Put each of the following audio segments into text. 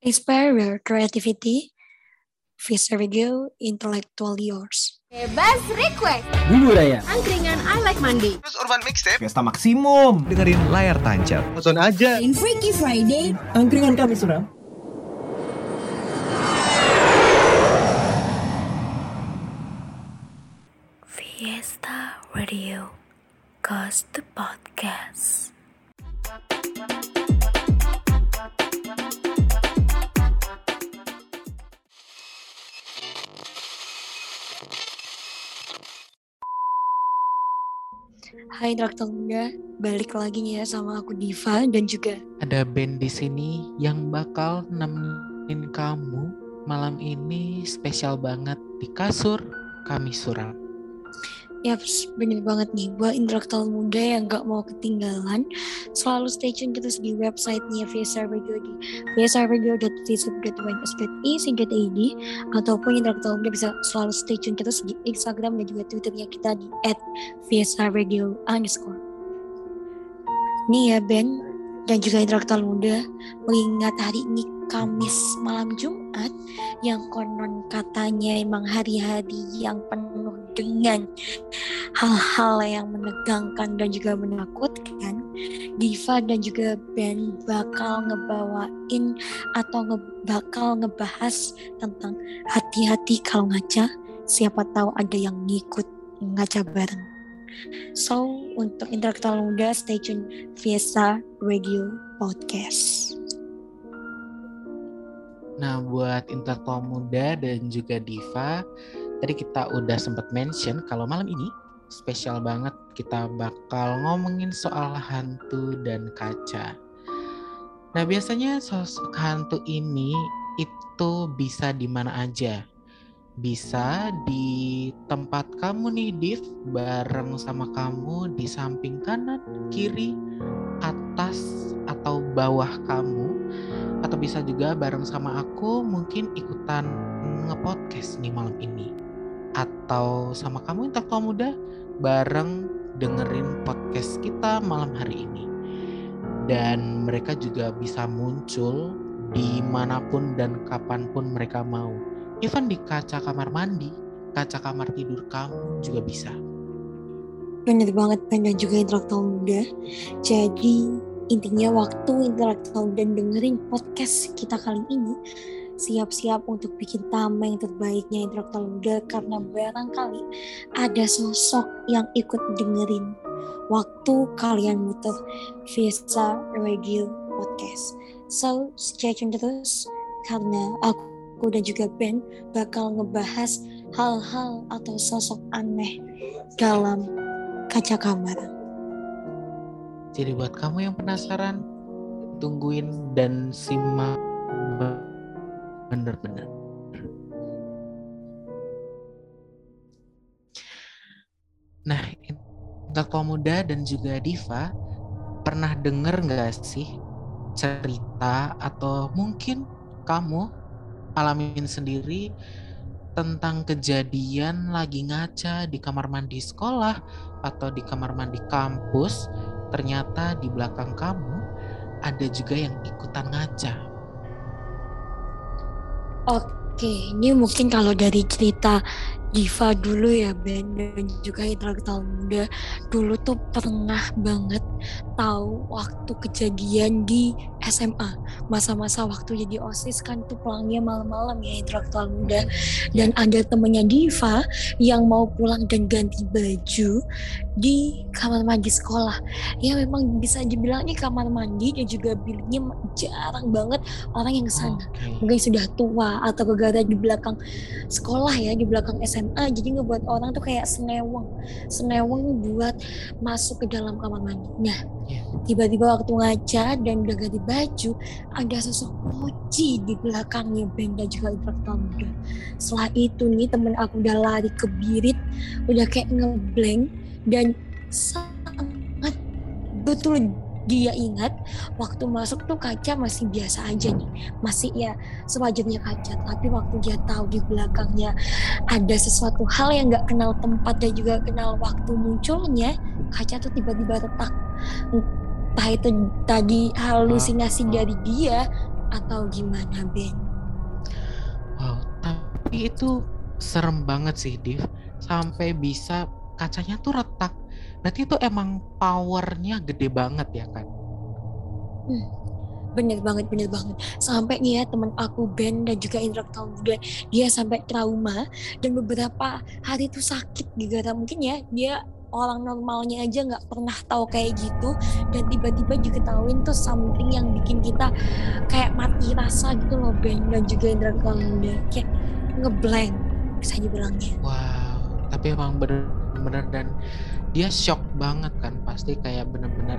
Inspire your creativity. Visa Radio Intellectual Yours. Bebas request. Bulu Raya. Angkringan I Like Mandi. Terus Urban Mixtape. Fiesta Maksimum. Dengerin layar tancap. Nonton aja. In Freaky Friday. Angkringan kami suram. Fiesta Radio. Cause the podcast. Hai Draktal balik lagi ya sama aku Diva dan juga ada band di sini yang bakal nemenin kamu malam ini spesial banget di kasur kami suram. Ya, bener banget nih. Buat intelektual muda yang gak mau ketinggalan, selalu stay tune terus di websitenya VSR Radio di vsrradio.facebook.id ataupun intelektual muda bisa selalu stay tune terus di Instagram dan juga Twitternya kita di @vsrradio underscore. Nih ya Ben dan juga intelektual muda mengingat hari ini Kamis malam Jumat yang konon katanya emang hari-hari yang penuh dengan hal-hal yang menegangkan dan juga menakutkan Diva dan juga Ben bakal ngebawain atau nge bakal ngebahas tentang hati-hati kalau ngaca. Siapa tahu ada yang ngikut ngaca bareng. So untuk intelektual muda stay tune Fiesta Radio Podcast Nah, buat intelektual muda dan juga diva, tadi kita udah sempat mention kalau malam ini spesial banget kita bakal ngomongin soal hantu dan kaca. Nah, biasanya sosok hantu ini itu bisa di mana aja. Bisa di tempat kamu nih, Div, bareng sama kamu di samping kanan, kiri, atas, atau bawah kamu atau bisa juga bareng sama aku mungkin ikutan ngepodcast nih malam ini. Atau sama kamu intelektual muda bareng dengerin podcast kita malam hari ini. Dan mereka juga bisa muncul di mana pun dan kapan pun mereka mau. Even di kaca kamar mandi kaca kamar tidur kamu juga bisa. Bener banget Ben dan juga intelektual muda. Jadi Intinya waktu intelektual dan dengerin podcast kita kali ini siap-siap untuk bikin tamu yang terbaiknya intelektual muda karena barangkali ada sosok yang ikut dengerin waktu kalian muter Visa Radio Podcast. So, stay tune terus karena aku dan juga Ben bakal ngebahas hal-hal atau sosok aneh dalam kaca kamar. Jadi buat kamu yang penasaran, tungguin dan simak bener-bener. Nah, intelektual muda dan juga Diva pernah denger nggak sih cerita atau mungkin kamu alamin sendiri tentang kejadian lagi ngaca di kamar mandi sekolah atau di kamar mandi kampus ternyata di belakang kamu ada juga yang ikutan ngaca. Oke, ini mungkin kalau dari cerita Diva dulu ya Ben dan juga intelektual muda. Dulu tuh pernah banget tahu waktu kejadian di SMA masa-masa waktu jadi osis kan tuh pulangnya malam-malam ya intelektual muda. Dan ada temennya Diva yang mau pulang dan ganti baju di kamar mandi sekolah. Ya memang bisa dibilang ini kamar mandi dan juga biliknya jarang banget orang yang ke sana. Okay. mungkin sudah tua atau gara di belakang sekolah ya di belakang SMA SMA jadi ngebuat orang tuh kayak seneweng seneweng buat masuk ke dalam kamar mandi nah iya. tiba-tiba waktu ngaca dan udah ganti baju ada sosok poci di belakangnya benda juga intelektual muda setelah itu nih temen aku udah lari ke birit udah kayak ngeblank dan sangat betul dia ingat waktu masuk tuh kaca masih biasa aja nih masih ya sewajarnya kaca tapi waktu dia tahu di belakangnya ada sesuatu hal yang nggak kenal tempat dan juga kenal waktu munculnya kaca tuh tiba-tiba retak entah itu tadi halusinasi dari dia atau gimana Ben? Wow, tapi itu serem banget sih, Div. Sampai bisa kacanya tuh retak. Berarti itu emang powernya gede banget ya kan? Bener banget, bener banget. Sampai nih ya teman aku Ben dan juga intelektual muda, dia sampai trauma dan beberapa hari itu sakit gara mungkin ya dia orang normalnya aja nggak pernah tahu kayak gitu dan tiba-tiba diketahuin tuh something yang bikin kita kayak mati rasa gitu loh Ben dan juga intelektual muda kayak ngeblank bisa dibilangnya. Wow, tapi emang bener-bener dan dia shock banget kan pasti kayak bener-bener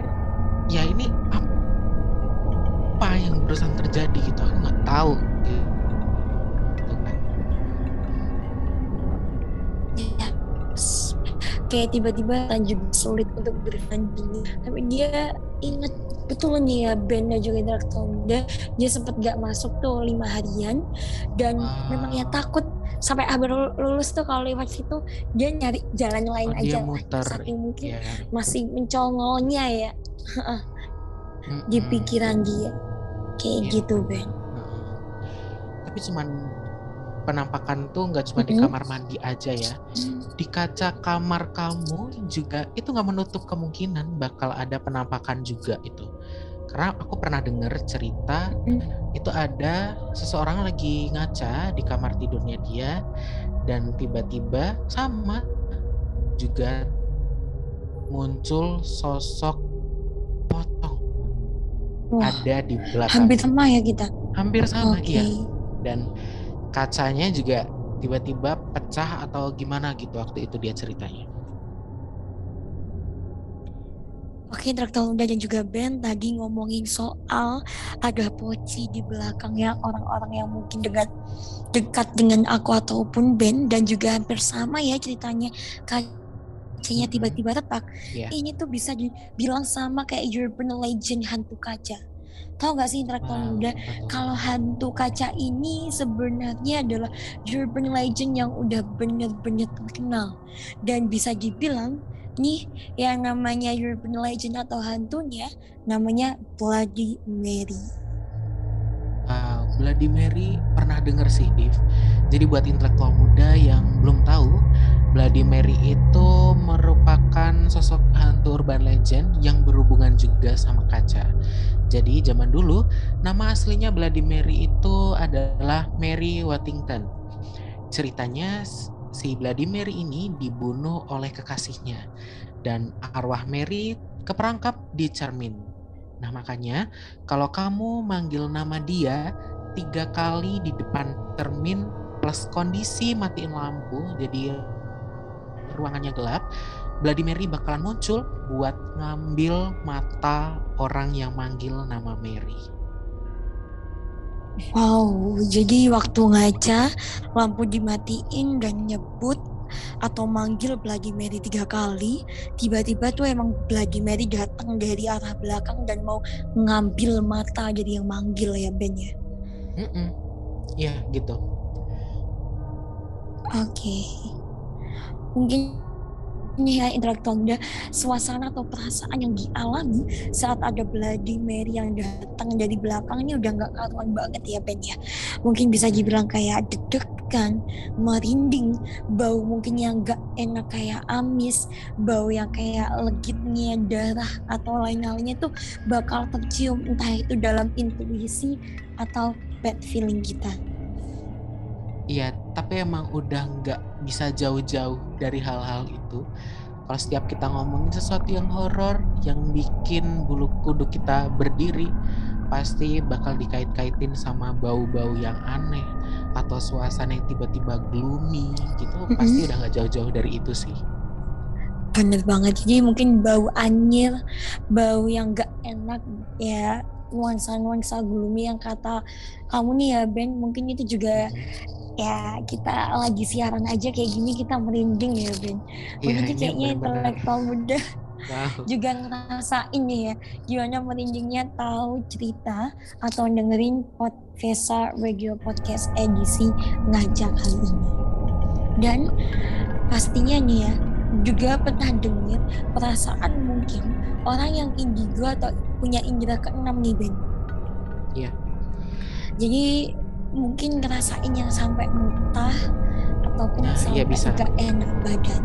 ya ini apa yang barusan terjadi gitu aku nggak tahu gitu kan Yes. kayak tiba-tiba juga sulit untuk bertanding tapi dia inget betul nih ya dan juga intelektual muda dia sempat gak masuk tuh lima harian dan Wow. memang ya takut sampai lul- lulus tuh kalau lewat situ dia nyari jalan lain Oh, aja. muter. saking mungkin ya masih mencongolnya ya. Di pikiran dia. Kayak Iya. gitu Ben. Tapi cuman penampakan tuh nggak cuma di Mm-mm. kamar mandi aja ya. Di kaca kamar kamu juga itu nggak menutup kemungkinan bakal ada penampakan juga itu karena aku pernah dengar cerita Mm. itu ada seseorang lagi ngaca di kamar tidurnya dia dan tiba-tiba sama juga muncul sosok potong Wah, ada di belakang. hampir sama ya kita? Hampir sama oke. iya. Dan kacanya juga tiba-tiba pecah atau gimana gitu waktu itu dia ceritanya Oke, Intelektual Muda dan juga Ben tadi ngomongin soal ada poci di belakangnya orang-orang yang mungkin dengan dekat dengan aku ataupun Ben dan juga hampir sama ya ceritanya kacanya tiba-tiba retak. Iya. Ini tuh bisa dibilang sama kayak urban legend hantu kaca. Tahu gak sih Intelektual Wow, Muda? Kalau hantu kaca ini sebenarnya adalah urban legend yang udah bener-bener terkenal dan bisa dibilang nih yang namanya urban legend atau hantunya namanya Bloody Mary. Wow, Bloody Mary pernah denger sih, Div. Jadi buat intelektual muda yang belum tahu, Bloody Mary itu merupakan sosok hantu urban legend yang berhubungan juga sama kaca. Jadi zaman dulu, nama aslinya Bloody Mary itu adalah Mary Waddington. Ceritanya si Mary ini dibunuh oleh kekasihnya dan arwah Mary keperangkap di cermin. Nah makanya kalau kamu manggil nama dia tiga kali di depan cermin plus kondisi matiin lampu jadi ruangannya gelap Mary bakalan muncul buat ngambil mata orang yang manggil nama Mary Wow, jadi waktu ngaca lampu dimatiin dan nyebut atau manggil Bloody Mary tiga kali, tiba-tiba tuh emang Bloody Mary datang dari arah belakang dan mau ngambil mata jadi yang manggil ya Ben ya. Mm-mm. Iya gitu Oke. Mungkin ya intelektual muda suasana atau perasaan yang dialami saat ada Bloody Mary yang datang dari belakang ini udah nggak karuan banget ya Ben ya. Mungkin bisa dibilang kayak deg-degan, merinding, bau mungkin yang nggak enak kayak amis, bau yang kayak legitnya darah atau lain-lainnya tuh bakal tercium entah itu dalam intuisi atau bad feeling kita. Iya, tapi emang udah nggak bisa jauh-jauh dari hal-hal itu. Kalau setiap kita ngomongin sesuatu yang horor, yang bikin bulu kuduk kita berdiri, pasti bakal dikait-kaitin sama bau-bau yang aneh atau suasana yang tiba-tiba gloomy gitu. Pasti udah nggak jauh-jauh dari itu sih. Bener banget, jadi mungkin bau anyir, bau yang gak enak ya nuansa-nuansa gloomy yang kata kamu nih ya Ben, mungkin itu juga ya kita lagi siaran aja kayak gini kita merinding ya Ben. Iya, Mungkin ini kayaknya intelektual muda Wow. juga ngerasain ya gimana merindingnya tahu cerita atau dengerin podcast radio podcast edisi ngajak kali ini. Dan pastinya nih ya juga pernah denger perasaan mungkin orang yang indigo atau punya indera keenam nih Ben. Jadi mungkin ngerasain yang sampai muntah ataupun Nah, sampai iya bisa. gak enak badan.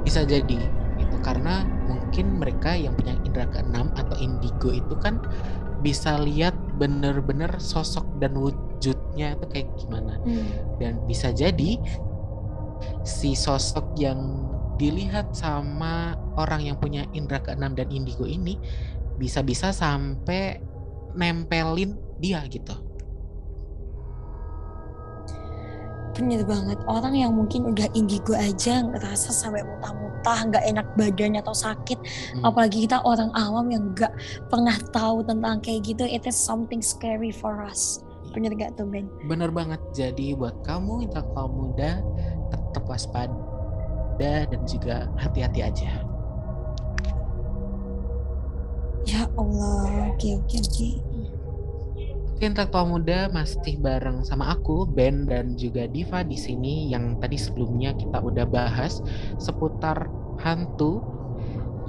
bisa jadi itu karena mungkin mereka yang punya indera keenam atau indigo itu kan bisa lihat bener-bener sosok dan wujudnya itu kayak gimana Hmm. dan bisa jadi si sosok yang dilihat sama orang yang punya indera keenam dan indigo ini bisa-bisa sampai nempelin dia gitu Bener banget. Orang yang mungkin udah indigo aja ngerasa sampai muntah-muntah, nggak enak badan atau sakit. Hmm. Apalagi kita orang awam yang nggak pernah tahu tentang kayak gitu. It is something scary for us. Bener gak tuh Ben? Bener banget. Jadi buat kamu intelektual muda tetap waspada dan juga hati-hati aja. Ya Allah. Oke oke oke. Oke, intelektual muda masih bareng sama aku, Ben dan juga Diva di sini yang tadi sebelumnya kita udah bahas seputar hantu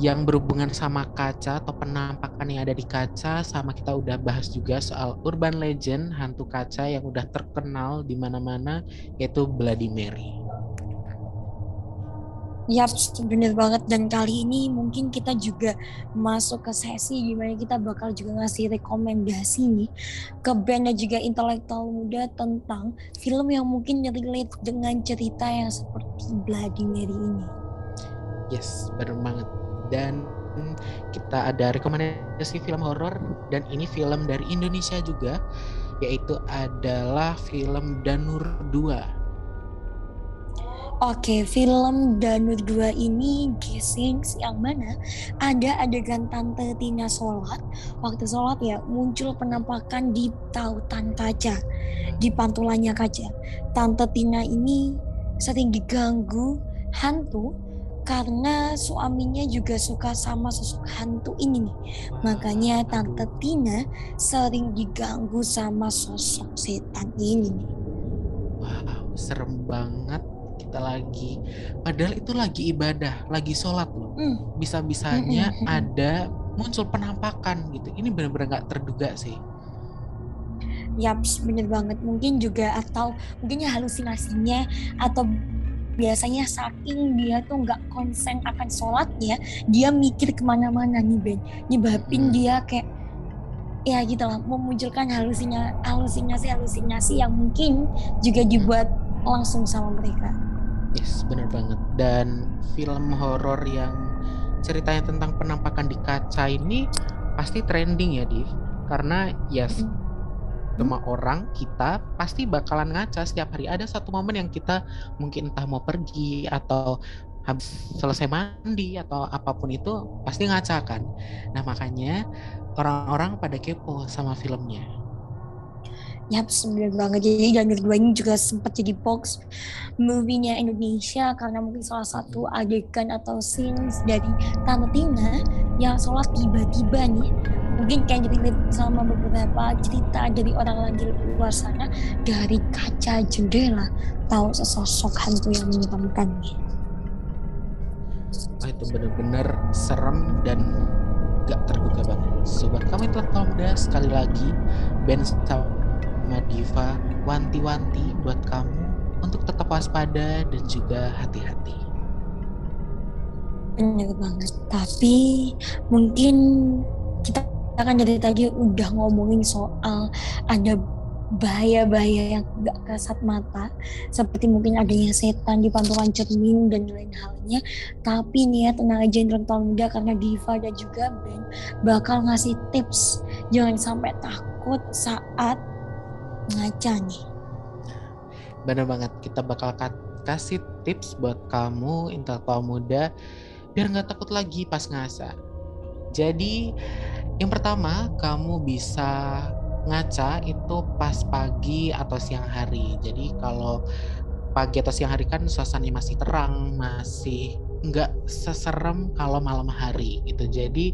yang berhubungan sama kaca atau penampakan yang ada di kaca sama kita udah bahas juga soal urban legend hantu kaca yang udah terkenal di mana-mana yaitu Bloody Mary. Yap, bener banget. Dan kali ini mungkin kita juga masuk ke sesi gimana kita bakal juga ngasih rekomendasi nih ke band dan juga intelektual muda tentang film yang mungkin relate dengan cerita yang seperti Bloody Mary ini. Yes, bener banget. Dan kita ada rekomendasi film horor dan ini film dari Indonesia juga yaitu adalah film Danur 2. Oke, film Danur 2 ini guessing yang mana ada adegan Tante Tina sholat. Waktu sholat ya muncul penampakan di tautan kaca, di pantulannya kaca. Tante Tina ini sering diganggu hantu karena suaminya juga suka sama sosok hantu ini nih. Makanya Tante Tina sering diganggu sama sosok setan ini. Wow, serem banget kita lagi padahal itu lagi ibadah, lagi sholat loh. Hmm. Bisa-bisanya Mm-mm, mm-mm. ada muncul penampakan gitu. Ini benar-benar nggak terduga sih. Yaps, bener banget. Mungkin juga atau mungkinnya halusinasinya atau biasanya saking dia tuh nggak konsen akan sholatnya, dia mikir ke mana-mana nih Ben. Nyebabin Hmm. dia kayak ya gitu lah, memunculkan halusinya halusinasi-halusinasi yang mungkin juga dibuat langsung sama mereka. Yes, benar banget. Dan film horor yang ceritanya tentang penampakan di kaca ini pasti trending ya, Div. Karena ya s- semua orang kita pasti bakalan ngaca setiap hari. Ada satu momen yang kita mungkin entah mau pergi atau habis selesai mandi atau apa pun itu pasti ngaca kan. Nah, makanya orang-orang pada kepo sama filmnya. Yap, bener banget. Jadi Danur 2 ini juga sempat jadi box movie-nya Indonesia karena mungkin salah satu adegan atau scenes dari Tante Tina yang sholat tiba-tiba nih mungkin kayak relate sama beberapa cerita dari orang lagi luar sana dari kaca jendela tahu sesosok hantu yang menyeramkannya. Wah, itu bener-bener serem dan gak terduga banget. Sobat kami intelektual muda sekali lagi Ben sama Diva wanti-wanti buat kamu untuk tetap waspada dan juga hati-hati. Bener banget. Tapi mungkin kita kan dari tadi udah ngomongin soal ada bahaya-bahaya yang gak kasat mata seperti mungkin adanya setan di pantulan cermin dan lain halnya tapi nih ya tenang aja intelektual muda karena Diva dan juga Ben bakal ngasih tips jangan sampai takut saat ngaca nih Bener banget, kita bakal ka- kasih tips buat kamu intelektual muda biar nggak takut lagi pas ngasah. Jadi yang pertama kamu bisa ngaca itu pas pagi atau siang hari. Jadi kalau pagi atau siang hari kan suasananya masih terang, masih nggak seserem kalau malam hari gitu. Jadi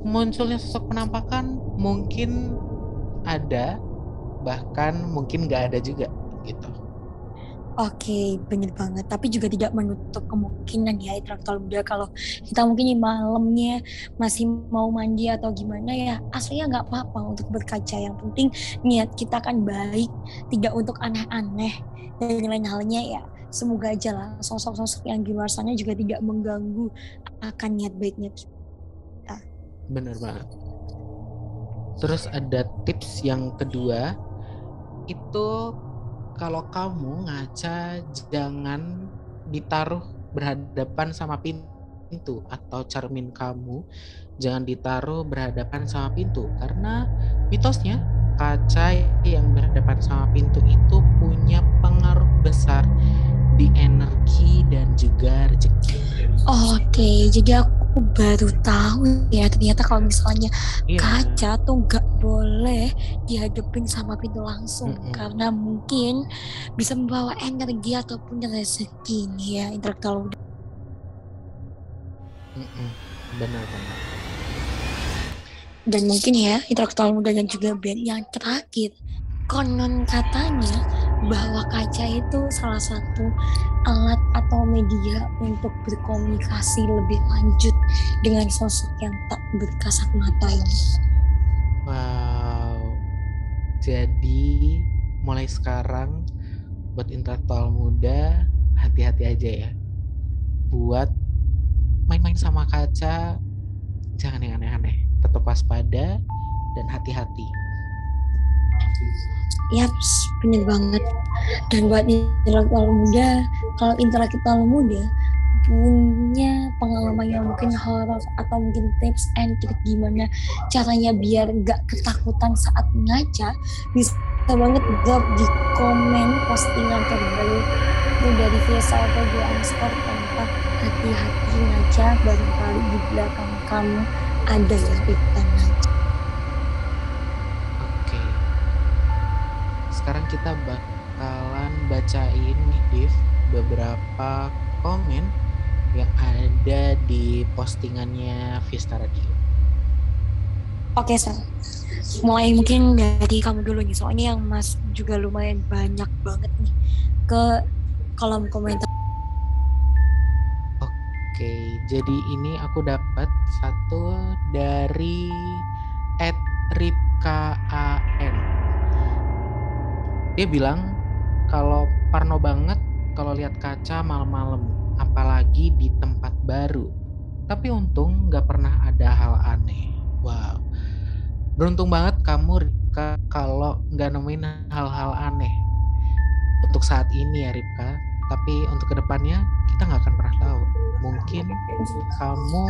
munculnya sosok penampakan mungkin ada, bahkan mungkin nggak ada juga gitu. Oke, bener banget. Tapi juga tidak menutup kemungkinan ya intelektual muda kalau kita mungkin di malamnya masih mau mandi atau gimana ya aslinya nggak apa-apa untuk berkaca. Yang penting niat kita kan baik, tidak untuk aneh-aneh dan lain halnya ya. Semoga aja lah sosok-sosok yang di luar sana juga tidak mengganggu akan niat baiknya kita. Bener banget. Terus ada tips yang kedua itu kalau kamu ngaca jangan ditaruh berhadapan sama pintu atau cermin kamu. Jangan ditaruh berhadapan sama pintu karena mitosnya kaca yang berhadapan sama pintu itu punya pengaruh besar di energi dan juga rezeki. Oke, jadi aku baru tahu ya ternyata kalau misalnya Iya. kaca tuh nggak boleh dihadapin sama pintu langsung Mm-mm. karena mungkin bisa membawa energi ataupun rezeki nih ya intelektual muda. Mm-mm. Benar banget. dan mungkin ya intelektual muda dan juga band yang terakhir konon katanya bahwa kaca itu salah satu alat atau media untuk berkomunikasi lebih lanjut dengan sosok yang tak berkasat mata ini. Wow. Jadi mulai sekarang buat intelektual muda hati-hati aja ya. Buat main-main sama kaca jangan yang aneh-aneh. Tetap waspada dan hati-hati. Yaps, bener banget. Dan buat intelektual muda, kalau intelektual muda punya pengalaman yang mungkin horor atau mungkin tips and trik gimana caranya biar nggak ketakutan saat ngaca, bisa banget drop di komen postingan terbaru itu dari Vesa atau di Anskor tanpa hati-hati ngaca barangkali di belakang kamu ada yang ikutan ngaca. Oke. Sekarang kita bakalan bacain nih Div beberapa komen yang ada di postingannya Vista Radio. Oke, Sal. Mulai mungkin dari kamu dulu nih, soalnya yang Mas juga lumayan banyak banget nih ke kolom komentar. Oke, jadi ini aku dapat satu dari @ripkaan. Dia bilang kalau parno banget kalau lihat kaca malam-malam, apalagi di tempat baru. Tapi untung nggak pernah ada hal aneh. Wow, beruntung banget kamu Ripka kalau nggak nemuin hal-hal aneh untuk saat ini ya Ripka. Tapi untuk ke depannya kita nggak akan pernah tahu. Mungkin kamu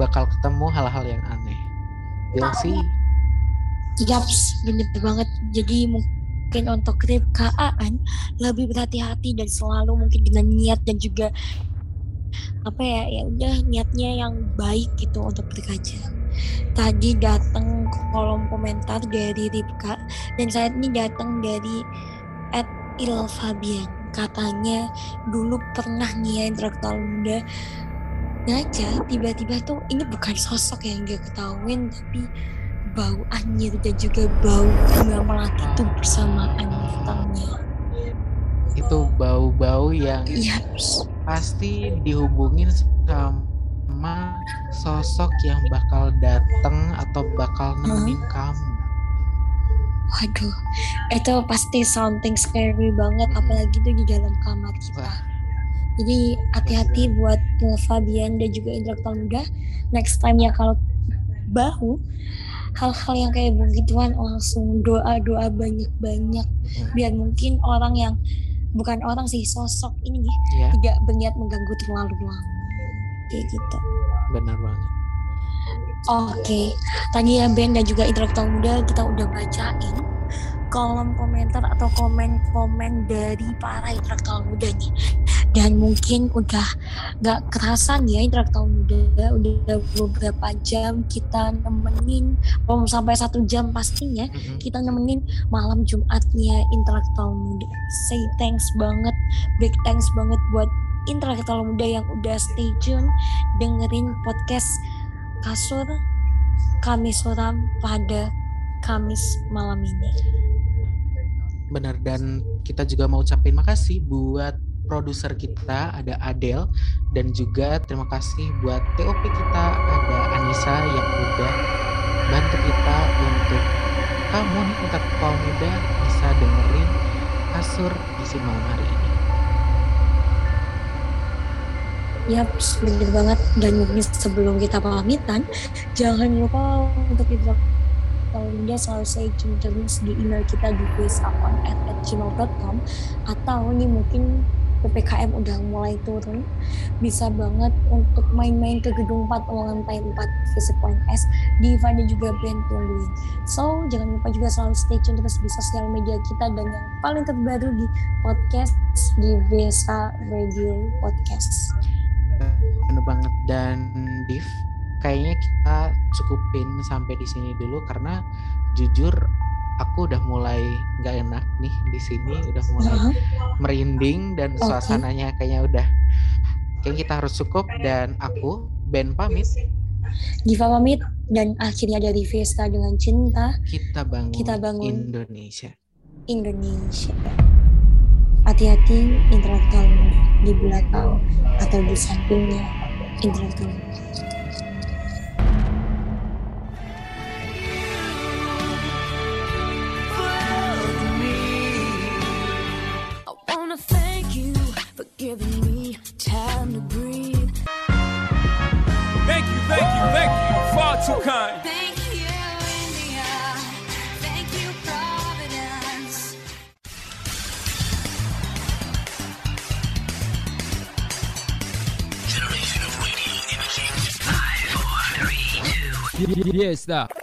bakal ketemu hal-hal yang aneh. We'll see. Yaps, bener banget. Jadi mungkin untuk trip KAN lebih berhati-hati dan selalu mungkin dengan niat dan juga apa ya ya udah niatnya yang baik gitu untuk berkaca. Tadi datang kolom komentar dari Ripka dan saat ini datang dari at Il Fabian katanya dulu pernah nih ya intelektual muda ngaca tiba-tiba tuh ini bukan sosok yang dia ketahuin tapi bau anjir dan juga bau bunga melati itu bersamaan datangnya Itu bau-bau yang iya. pasti dihubungin sama sosok yang bakal datang atau bakal nemenin kamu. waduh itu pasti something scary banget apalagi tuh di dalam kamar kita. Wah. jadi hati-hati buat Fabian dan juga intelektual muda next time ya kalau bahu hal-hal yang kayak begituan langsung doa-doa banyak-banyak Hmm. biar mungkin orang yang bukan orang sih sosok ini nih Ya, tidak berniat mengganggu terlalu lama kayak gitu benar banget. Oke, tadi ya Ben dan juga intelektual muda kita udah bacain kolom komentar atau komen-komen dari para intelektual muda nih. Dan mungkin udah gak kerasan ya intelektual muda udah beberapa jam kita nemenin, oh sampai satu jam pastinya kita nemenin malam Jumatnya intelektual muda. Say thanks banget, big thanks banget buat intelektual muda yang udah stay tune dengerin podcast kasur kami suram pada Kamis malam ini. benar dan kita juga mau ucapin makasih buat produser kita ada Adele dan juga terima kasih buat TOP kita ada Anissa yang udah bantu kita untuk kamu nih untuk kaum muda bisa dengerin Asur di sini malam hari ini. Yap, bener banget. Dan mungkin sebelum kita pamitan, jangan lupa untuk kita dia selalu stay terus di email kita di faceupon at gmail.com atau ini mungkin PPKM udah mulai turun bisa banget untuk main-main ke gedung 4 lantai 4 Visit Point S Diva dan juga Ben tungguin. So jangan lupa juga selalu stay tune terus di sosial media kita dan yang paling terbaru di podcast di Vesa Radio Podcast. Bener banget. Dan Div kayaknya kita cukupin sampai di sini dulu karena jujur aku udah mulai nggak enak nih di sini udah mulai Nah, merinding dan Oke. suasananya kayaknya udah kayaknya kita harus cukup dan aku Ben pamit Diva pamit dan akhirnya dari Vesta dengan cinta kita bangun, Kita bangun. Indonesia Indonesia. Hati-hati intelektual di belakang atau di sampingnya intelektual. Yes, sir.